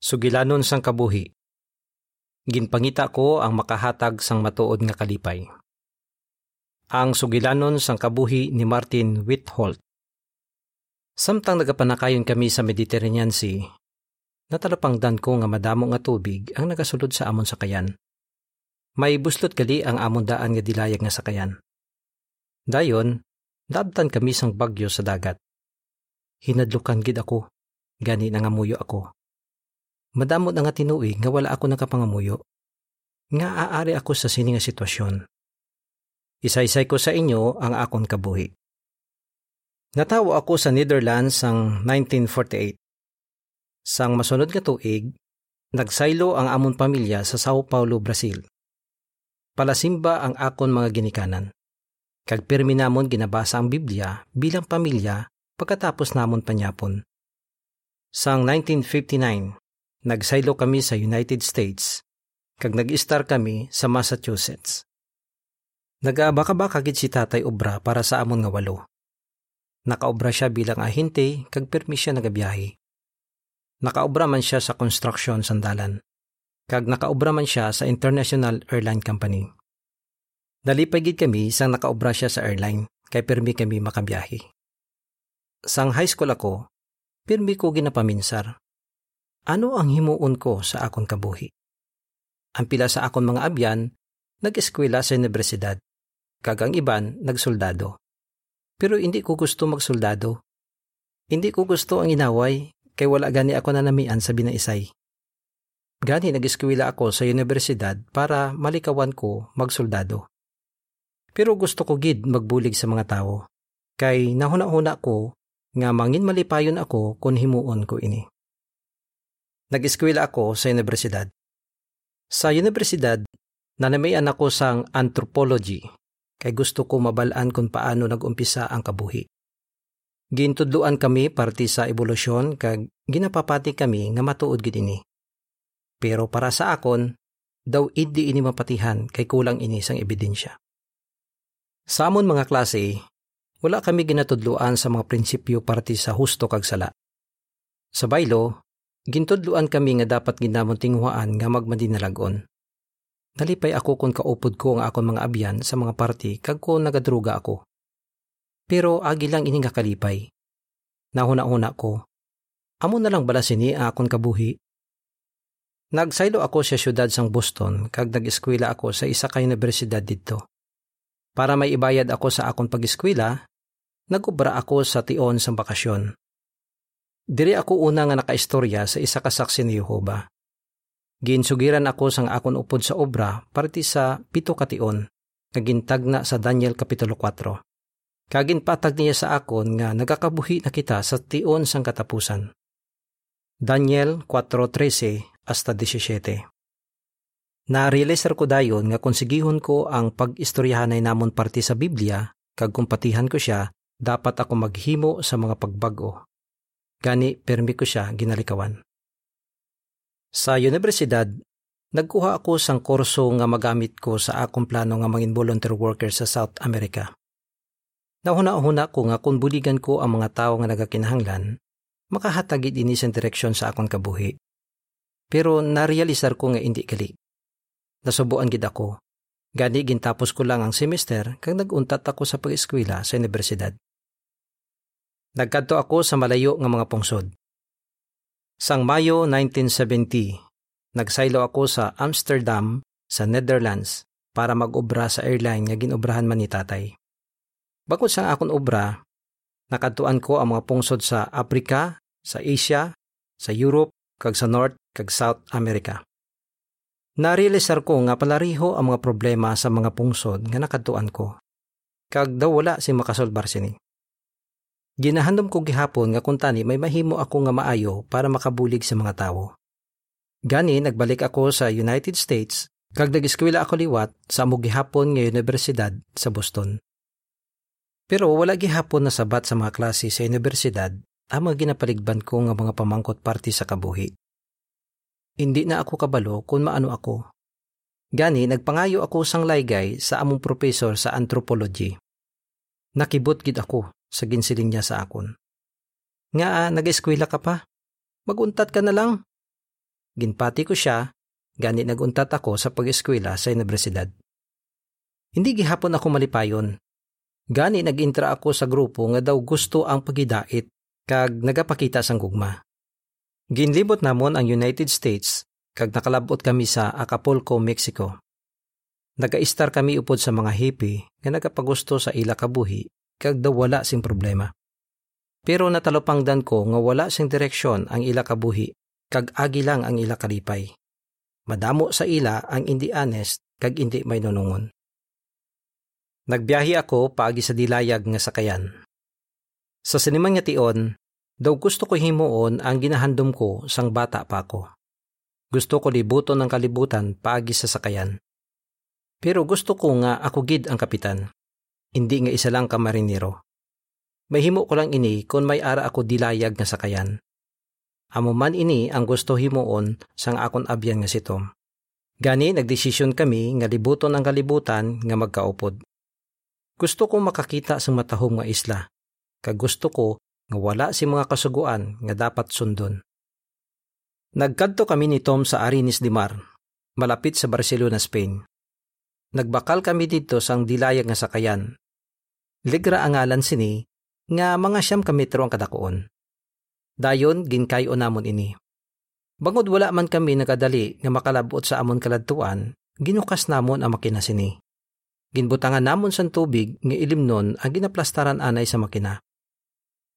Sugilanon sang kabuhi. Ginpangita ko ang makahatag sang matuod nga kalipay. Ang sugilanon sang kabuhi ni Martin Whitholt. Samtang nagapanakayon kami sa Mediterranean Sea, natalapangdan ko nga madamo nga tubig ang nagasulod sa amon sakayan. May buslot gali ang amon daan nga dilayag nga sakayan. Dayon, dabtan kami sang bagyo sa dagat. Hinadlukan gid ako, gani nangamuyo ako. Madamot na nga tinuig nga wala ako nakapangamuyo. Nga aari ako sa sini nga sitwasyon. Isaysay ko sa inyo ang akon kabuhi. Natawo ako sa Netherlands sang 1948. Sang masunod nga tuig, nagsaylo ang amon pamilya sa Sao Paulo, Brazil. Palasimba ang akon mga ginikanan. Kag pirmi namon ginabasa ang Biblia bilang pamilya pagkatapos namon panyapon. Sang 1959, nagsaylo kami sa United States kag nag-star kami sa Massachusetts. Nagaabaka-baka gid si tatay obra para sa amon nga walo. Nakaobra siya bilang ahinte kag permi siya nagabiyahe. Nakaobra man siya sa construction sandalan. Kag nakaobra man siya sa International Airline Company. Dalipay gid kami sang nakaobra siya sa airline kay permi kami makabiyahe. Sang high school ako, permi ko ginapaminsar ano ang himuon ko sa akon kabuhi? Ang pila sa akon mga abyan, nag-eskwela sa universidad. Kagang iban, nagsoldado. Pero hindi ko gusto magsoldado. Hindi ko gusto ang inaway, kay wala gani ako nanamian sa binaisay. Gani nag-eskwela ako sa universidad para malikawan ko magsoldado. Pero gusto ko gid magbulig sa mga tao. Kay nahuna-huna ko nga mangin malipayon ako kung himuon ko ini. Nag-eskwela ako sa universidad. Sa universidad, nanamayan ako sang anthropology kay gusto ko mabalaan kung paano nag-umpisa ang kabuhi. Gintudluan kami parti sa ebolusyon kag ginapapati kami nga matuod gid ini. Pero para sa akon, daw idi ini mapatihan kay kulang ini sang ebidensya. Sa amon mga klase, wala kami ginatudluan sa mga prinsipyo parti sa husto kag sala. Sa baylo, Gintudluan kami nga dapat ginamon tinguhaan nga magmadinalagon. Nalipay ako kung kaupod ko ang akon mga abyan sa mga party kag ko nagadruga ako. Pero agi lang ini nga kalipay. Nahuna-una ko. Amo na lang bala sini akon kabuhi. Nagsaylo ako sa syudad sang Boston kag nag-eskwela ako sa isa ka universidad didto. Para may ibayad ako sa akon pag-eskwela, nagubra ako sa tion sang bakasyon. Diri ako una nga nakaistorya sa isa ka saksi ni Jehova. Ginsugiran ako sang akon upod sa obra parti sa pito kation nga gintagna sa Daniel Kapitulo 4. Kagin patag niya sa akon nga nagakabuhi na kita sa tion sang katapusan. Daniel 4.13 hasta 17 Na-realizer ko dayon nga konsigihon ko ang pag-istoryahanay namon parti sa Biblia kag kumpatihan ko siya dapat ako maghimo sa mga pagbago Gani, permi ko siya ginalikawan. Sa universidad, nagkuha ako sang kurso nga magamit ko sa akong plano nga mangin volunteer worker sa South America. Nahuna-huna ko nga kung buligan ko ang mga tao nga nagakinahanglan, makahatagid ini sa direksyon sa akong kabuhi. Pero narealisar ko nga hindi kali. Nasubuan gid ako. Gani gintapos ko lang ang semester kag naguntat ako sa pag-eskwela sa universidad. Nagkadto ako sa malayo nga mga pungsod. Sang Mayo 1970, nagsaylo ako sa Amsterdam sa Netherlands para mag-obra sa airline nga ginobrahan man ni tatay. Bakod sang akon obra, nakadtuan ko ang mga pungsod sa Africa, sa Asia, sa Europe, kag sa North kag South America. Narealisar ko nga palariho ang mga problema sa mga pungsod nga nakadtuan ko. Kag daw wala si makasolbar sini. Ginahandom ko gihapon nga kuntani may mahimo ako nga maayo para makabulig sa mga tawo. Gani nagbalik ako sa United States kag nag-eskwela ako liwat sa amo gihapon nga universidad sa Boston. Pero wala gihapon na sabat sa mga klase sa universidad ang mga ginapaligban ko nga mga pamangkot party sa kabuhi. Hindi na ako kabalo kung maano ako. Gani nagpangayo ako sang laygay sa among professor sa anthropology. Nakibot gid ako sa ginsiling niya sa akon. Nga, nag-eskwela ka pa? Maguntat ka na lang. ginpati ko siya, gani naguntat ako sa pag-eskwela sa universidad. Hindi gihapon ako malipayon. Gani nag-intra ako sa grupo nga daw gusto ang pagidait kag nagapakita sang gugma. Ginlibot namon ang United States kag nakalabot kami sa Acapulco, Mexico. Nagaistar kami upod sa mga hippie nga nagapagusto sa ila kabuhi kag daw wala sing problema. Pero natalopangdan ko nga wala sing direksyon ang ila kabuhi kag agi lang ang ila kalipay. Madamo sa ila ang hindi honest kag hindi may nunungon. Nagbiyahe ako paagi sa dilayag nga sakayan. Sa sinimang nga tion, daw gusto ko himuon ang ginahandom ko sang bata pa ako. Gusto ko libuton ng kalibutan paagi sa sakayan. Pero gusto ko nga ako gid ang kapitan. Hindi nga isa lang ka marinero. Mahimo ko lang ini kung may ara ako dilayag nga sakayan. Amo man ini ang gusto himuon sang akon abyan nga si Tom. Gani nagdesisyon kami nga libuton ang kalibutan nga magkaupod. Gusto ko makakita sa matahong nga isla. Kag gusto ko nga wala si mga kasuguan nga dapat sundon. Nagkadto kami ni Tom sa Arinis de Mar, malapit sa Barcelona, Spain. Nagbakal kami dito sang dilayag nga sakayan. Ligra ang ngalan sini nga mga siyam ka metro ang kadakuon. Dayon ginkayo namon ini. Bangod wala man kami nakadali nga makalabot sa amon kaladtuan, ginukas namon ang makina sini. Ginbutangan namon sa tubig nga ilimnon ang ginaplastaran anay sa makina.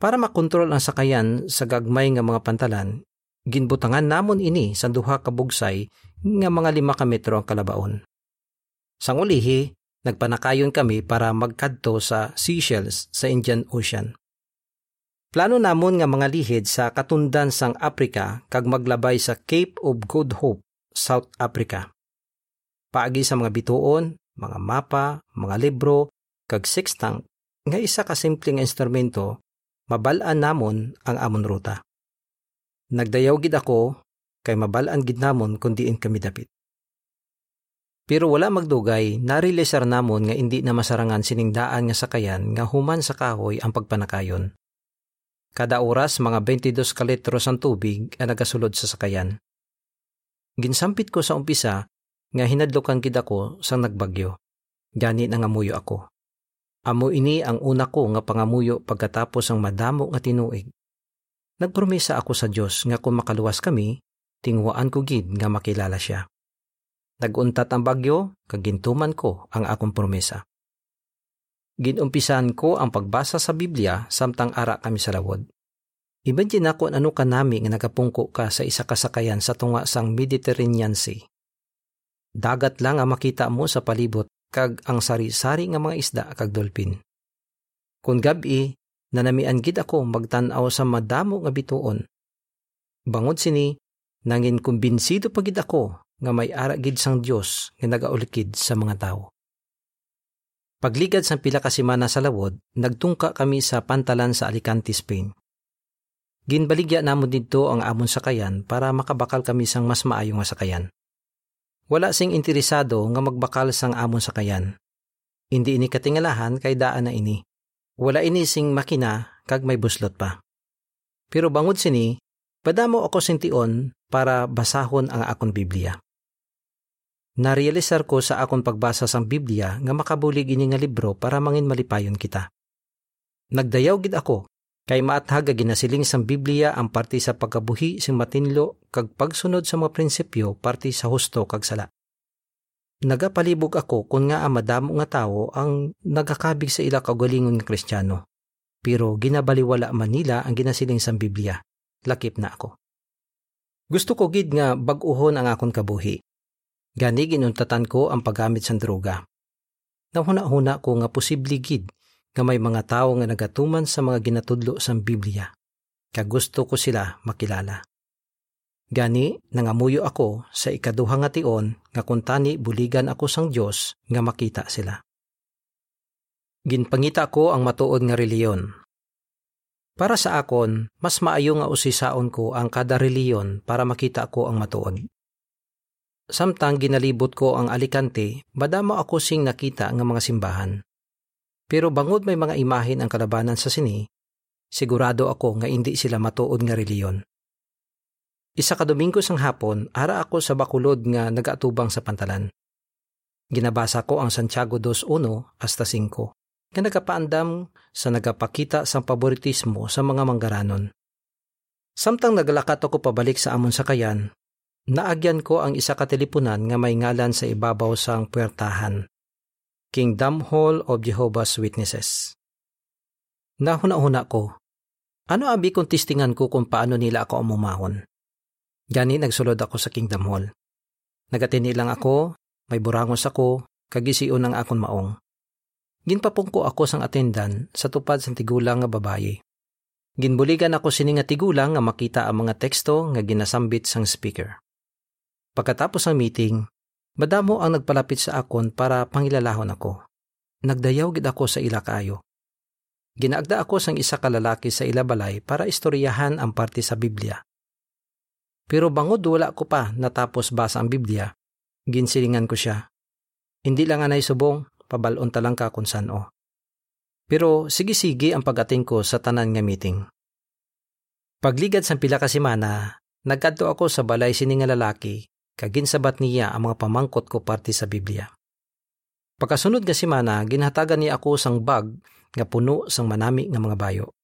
Para makontrol ang sakayan sa gagmay nga mga pantalan, ginbutangan namon ini sa duha ka bugsay nga mga lima ka ang kalabaon. Sang ulihi, nagpanakayon kami para magkadto sa Seychelles sa Indian Ocean. Plano namon nga mga lihid sa katundan sang Africa kag maglabay sa Cape of Good Hope, South Africa. Paagi sa mga bituon, mga mapa, mga libro, kag sextant nga isa ka simpleng instrumento, mabalaan namon ang amon ruta. Nagdayaw gid ako kay mabalaan gid namon kun diin kami dapit. Pero wala magdugay, narilisar namon nga hindi na masarangan sining daan nga sakayan nga human sa kahoy ang pagpanakayon. Kada oras mga 22 ka litros ang tubig ang nagasulod sa sakayan. Ginsampit ko sa umpisa nga hinadlokan gid ako sa nagbagyo. Gani nangamuyo ako. Amo ini ang una ko nga pangamuyo pagkatapos ang madamo nga tinuig. Nagpromesa ako sa Dios nga kung makaluwas kami, tingwaan ko gid nga makilala siya. Naguntat ang bagyo, kagintuman ko ang akong promesa. Ginumpisan ko ang pagbasa sa Biblia samtang ara kami sa lawod. Imagine ako ano ka nami nga nagapungko ka sa isa kasakayan sa tunga sang Mediterranean Sea Dagat lang ang makita mo sa palibot kag ang sari-sari nga mga isda kag dolphin. Kung gabi, nanamian gid ako magtan-aw sa madamo nga bituon. Bangod sini, nangin kumbinsido pa gid ako nga may ara gid sang Dios nga nagaulikid sa mga tao. Pagligad sang pila ka semana sa lawod, nagtungka kami sa pantalan sa Alicante, Spain. Ginbaligya namon didto ang amon sakayan para makabakal kami sang mas maayo nga sakayan. Wala sing interesado nga magbakal sang amon sa kayan. Hindi ini katingalahan kay daan na ini. Wala ini sing makina kag may buslot pa. Pero bangod sini, padamo ako sintion para basahon ang akon Biblia. Narealisar ko sa akon pagbasa sang Biblia nga makabulig ini nga libro para mangin malipayon kita. Nagdayaw gid ako Kay maathaga ginasiling sang Biblia ang parte sa pagkabuhi sing matinlo kag pagsunod sa mga prinsipyo parte sa husto kag sala. Nagapalibog ako kung nga madamo nga tawo ang nagakabig sa ila kaugalingon nga Kristiyano. Pero ginabaliwala man nila ang ginasiling sang Biblia. Lakip na ako. Gusto ko gid nga bag-uhon ang akon kabuhi. Gani ginuntatan ko ang paggamit sang droga. Nahuna-huna ko nga posible gid nga may mga tao nga nagatuman sa mga ginatudlo sa Biblia. Kagusto ko sila makilala. Gani, nangamuyo ako sa ikaduha nga tion nga kuntani buligan ako sang Dios nga makita sila. Ginpangita ko ang matuod nga reliyon. Para sa akon, mas maayo nga usisaon ko ang kada reliyon para makita ko ang matuod. Samtang ginalibot ko ang Alicante, madamo ako sing nakita nga mga simbahan. Pero bangod may mga imahin ang kalabanan sa sini, sigurado ako nga hindi sila matuod nga reliyon. Isa ka Domingo sang hapon, ara ako sa bakulod nga nagaatubang sa pantalan. Ginabasa ko ang Santiago 2.1 hasta 5, nga nagapaandam sa nagapakita sa paboritismo sa mga manggaranon. Samtang naglakat ako pabalik sa amon sakayan, naagyan ko ang isa ka teleponan nga may ngalan sa ibabaw sang puwertahan. Kingdom Hall of Jehovah's Witnesses. Nahuna-huna ko, ano abi kung tistingan ko kung paano nila ako umumahon? Gani nagsulod ako sa Kingdom Hall. Nagatini lang ako, may burangos ako, kagisiyon ng akon maong. Ginpapong ko ako sang atendan sa tupad sa tigulang nga babayi. Ginbuligan ako sini nga tigulang nga makita ang mga teksto nga ginasambit sang speaker. Pagkatapos ng meeting, madamo ang nagpalapit sa akon para pangilalahon ako. Nagdayaw gid ako sa ila kaayo. Ginaagda ako sang isa ka lalaki sa ila balay para istoryahan ang parte sa Biblia. Pero bangod wala ko pa natapos basa ang Biblia, ginsilingan ko siya. Hindi lang anay subong, pabalon talang ka kung saan Pero sige-sige ang pagating ko sa tanan nga meeting. Pagligad sa pila ka semana, nagkadto ako sa balay sini nga lalaki, kagin sabat niya ang mga pamangkot ko parte sa Biblia. Pagkasunod nga semana, ginhatagan niya ako sang bag nga puno sang manami nga mga bayo.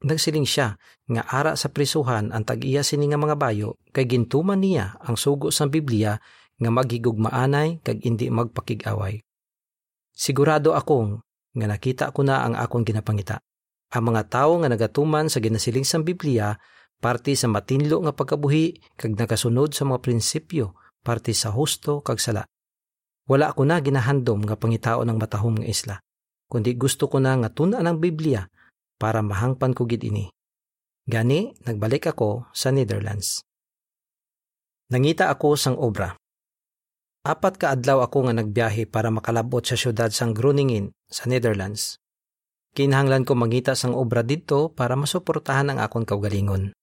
Nagsiling siya nga ara sa prisuhan ang tag-iya sini nga mga bayo kay gintuman niya ang sugo sa Biblia nga maghigugmaanay kag indi magpakig-away. Sigurado akong nga nakita ko na ang akong ginapangita. Ang mga tawo nga nagatuman sa ginasiling sa Biblia parte sa matinlo nga pagkabuhi kag nakasunod sa mga prinsipyo parte sa husto kag sala. Wala ako na ginahandom nga pangitao ng matahom nga isla, kundi gusto ko na nga tunan ang Biblia para mahangpan ko gid ini. Gani, nagbalik ako sa Netherlands. Nangita ako sang obra. Apat ka adlaw ako nga nagbiyahe para makalabot sa syudad sang Groningen sa Netherlands. Kinahanglan ko mangita sang obra didto para masuportahan ang akon kaugalingon.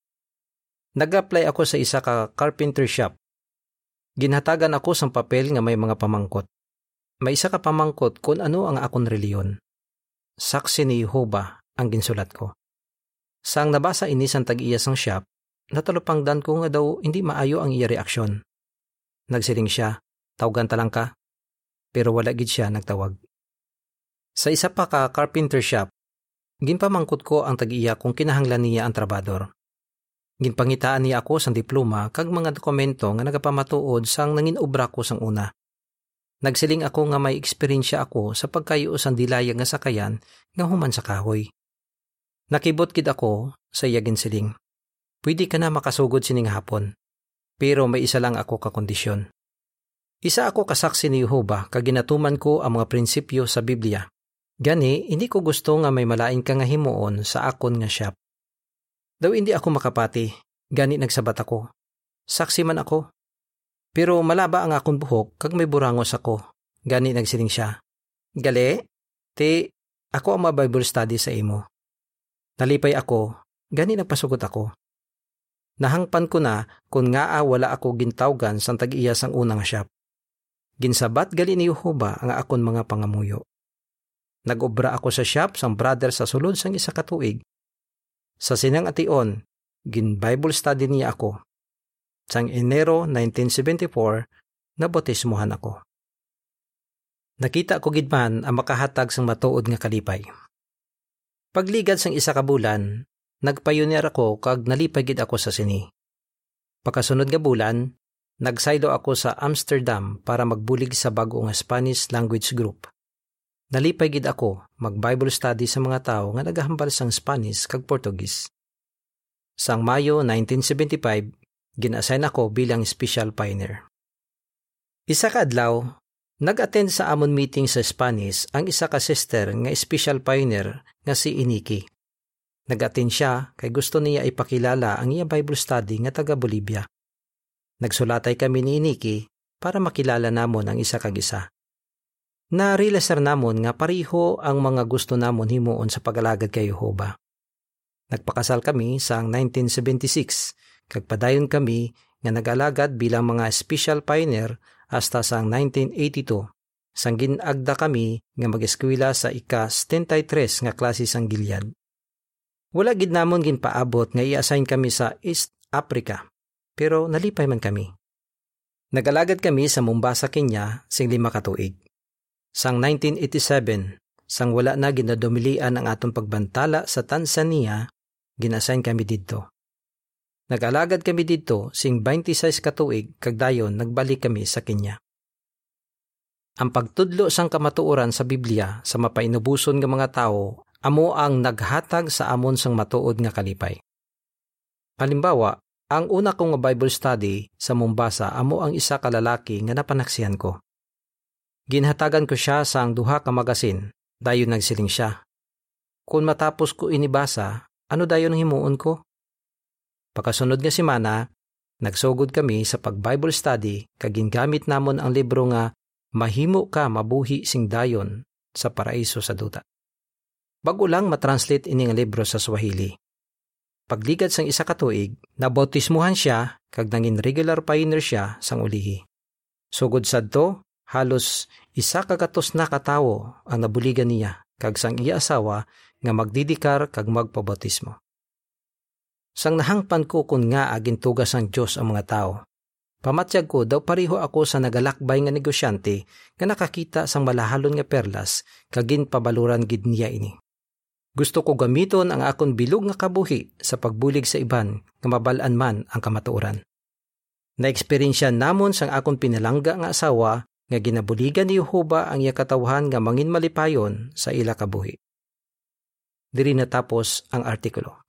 Nag-apply ako sa isa ka carpenter shop. Ginhatagan ako sang papel nga may mga pamangkot. May isa ka pamangkot kung ano ang akon reliyon. Saksi ni Jehovah ang ginsulat ko. Sang nabasa ini sang tag-iya sang shop, natalupangdan ko nga daw hindi maayo ang iya reaksyon. Nagsiling siya, tawagan talang ka, pero wala gid siya nagtawag. Sa isa pa ka carpenter shop, ginpamangkot ko ang tag-iya kung kinahanglan niya ang trabador. Ginpangitaan niya ako sang diploma kag mga dokumento nga nagapamatuod sang nangin obra ko sang una. Nagsiling ako nga may eksperyensya ako sa pagkayo sang dilayag nga sakayan nga human sa kahoy. Nakibot kid ako sa iyagin siling. Pwede ka na makasugod sining hapon. Pero may isa lang ako kakondisyon. Isa ako kasaksi ni Jehovah kag ginatuman ko ang mga prinsipyo sa Biblia. Gani, hindi ko gusto nga may malain ka nga himuon sa akon nga shop. Daw hindi ako makapati, gani nagsabat ako. Saksi man ako. Pero malaba ang akon buhok kag may burangos ako. Gani nagsiling siya. Gali, ti, ako ang ma-Bible study sa imo. Nalipay ako, gani nagpasugot ako. Nahangpan ko na kung nga wala ako gintawgan sa tag-iya sang unang shop. Ginsabat gali ni Jehovah ang akon mga pangamuyo. Nagobra ako sa shop sang brother sa sulod sang isa katuig. Sa sinang ation, gin Bible study niya ako. Sang Enero 1974, nabotismuhan ako. Nakita ko gidman ang makahatag sang matuod nga kalipay. Pagligad sang isa ka bulan, nagpayunir ako kag nalipay gid ako sa sini. Pagkasunod nga bulan, nagsaylo ako sa Amsterdam para magbulig sa bago nga Spanish language group. Nalipay gid ako mag-Bible study sa mga tao nga nagahambal sang Spanish kag Portuguese. Sang Mayo 1975, gina-assign ako bilang special pioneer. Isa ka adlaw, Nag-attend sa amon meeting sa Spanish ang isa ka sister nga special pioneer nga si Iniki. Nag-attend siya kay gusto niya ipakilala ang iya Bible study nga taga Bolivia. Nagsulatay kami ni Iniki para makilala namon ang isa kag isa. Na-realizer namon nga pariho ang mga gusto namon himuon sa pagalagad kay Jehova. Nagpakasal kami sa 1976 kag padayon kami nga nag-alagad bilang mga special pioneer hasta sang 1982 sang ginagda kami nga mag-eskwela sa ika-73 nga klase sang Gilead. Wala gid namon ginpaabot nga i-assign kami sa East Africa. pero nalipay man kami. Nagalagad kami sa Mombasa, Kenya, sing lima katuig. Sang 1987, sang wala na ginadumilian ang atong pagbantala sa Tanzania, ginasign kami didto. Nagalagad kami didto sing 26 katuig kag dayon nagbalik kami sa Kenya. Ang pagtudlo sang kamatuoran sa Biblia sa mapainubuson nga mga tao amo ang naghatag sa amon sang matuod nga kalipay. Halimbawa, ang una kong Bible study sa Mombasa amo ang isa ka lalaki nga napanaksihan ko. Ginhatagan ko siya sa ang duha ka magasin, dayon nagsiling siya. Kung matapos ko inibasa, ano dayon ang himuon ko? Pagkasunod nga simana, nagsugod kami sa pag-Bible study kag gingamit namon ang libro nga Mahimo ka mabuhi sing dayon sa paraiso sa duta. Bago lang matranslate ini nga libro sa Swahili. Pagligad sang isa katuig, nabautismuhan siya kag nangin regular pioneer siya sang ulihi. Sugod sadto, halos isa kagatos na katawo ang nabuligan niya kag sang iya asawa nga magdidikar kag magpabautismo. Sang nahangpan ko kun nga agin tugas ang Dios ang mga tao. Pamatyag ko daw pariho ako sa nagalakbay nga negosyante nga nakakita sang malahalon nga perlas kagin pabaluran gid niya ini. Gusto ko gamiton ang akon bilog nga kabuhi sa pagbulig sa iban nga mabalaan man ang kamatuoran. Na-eksperyensya namon sang akon pinalangga nga asawa nga ginabuligan ni Jehova ang iya katawhan nga mangin malipayon sa ila kabuhi. Diri natapos ang artikulo.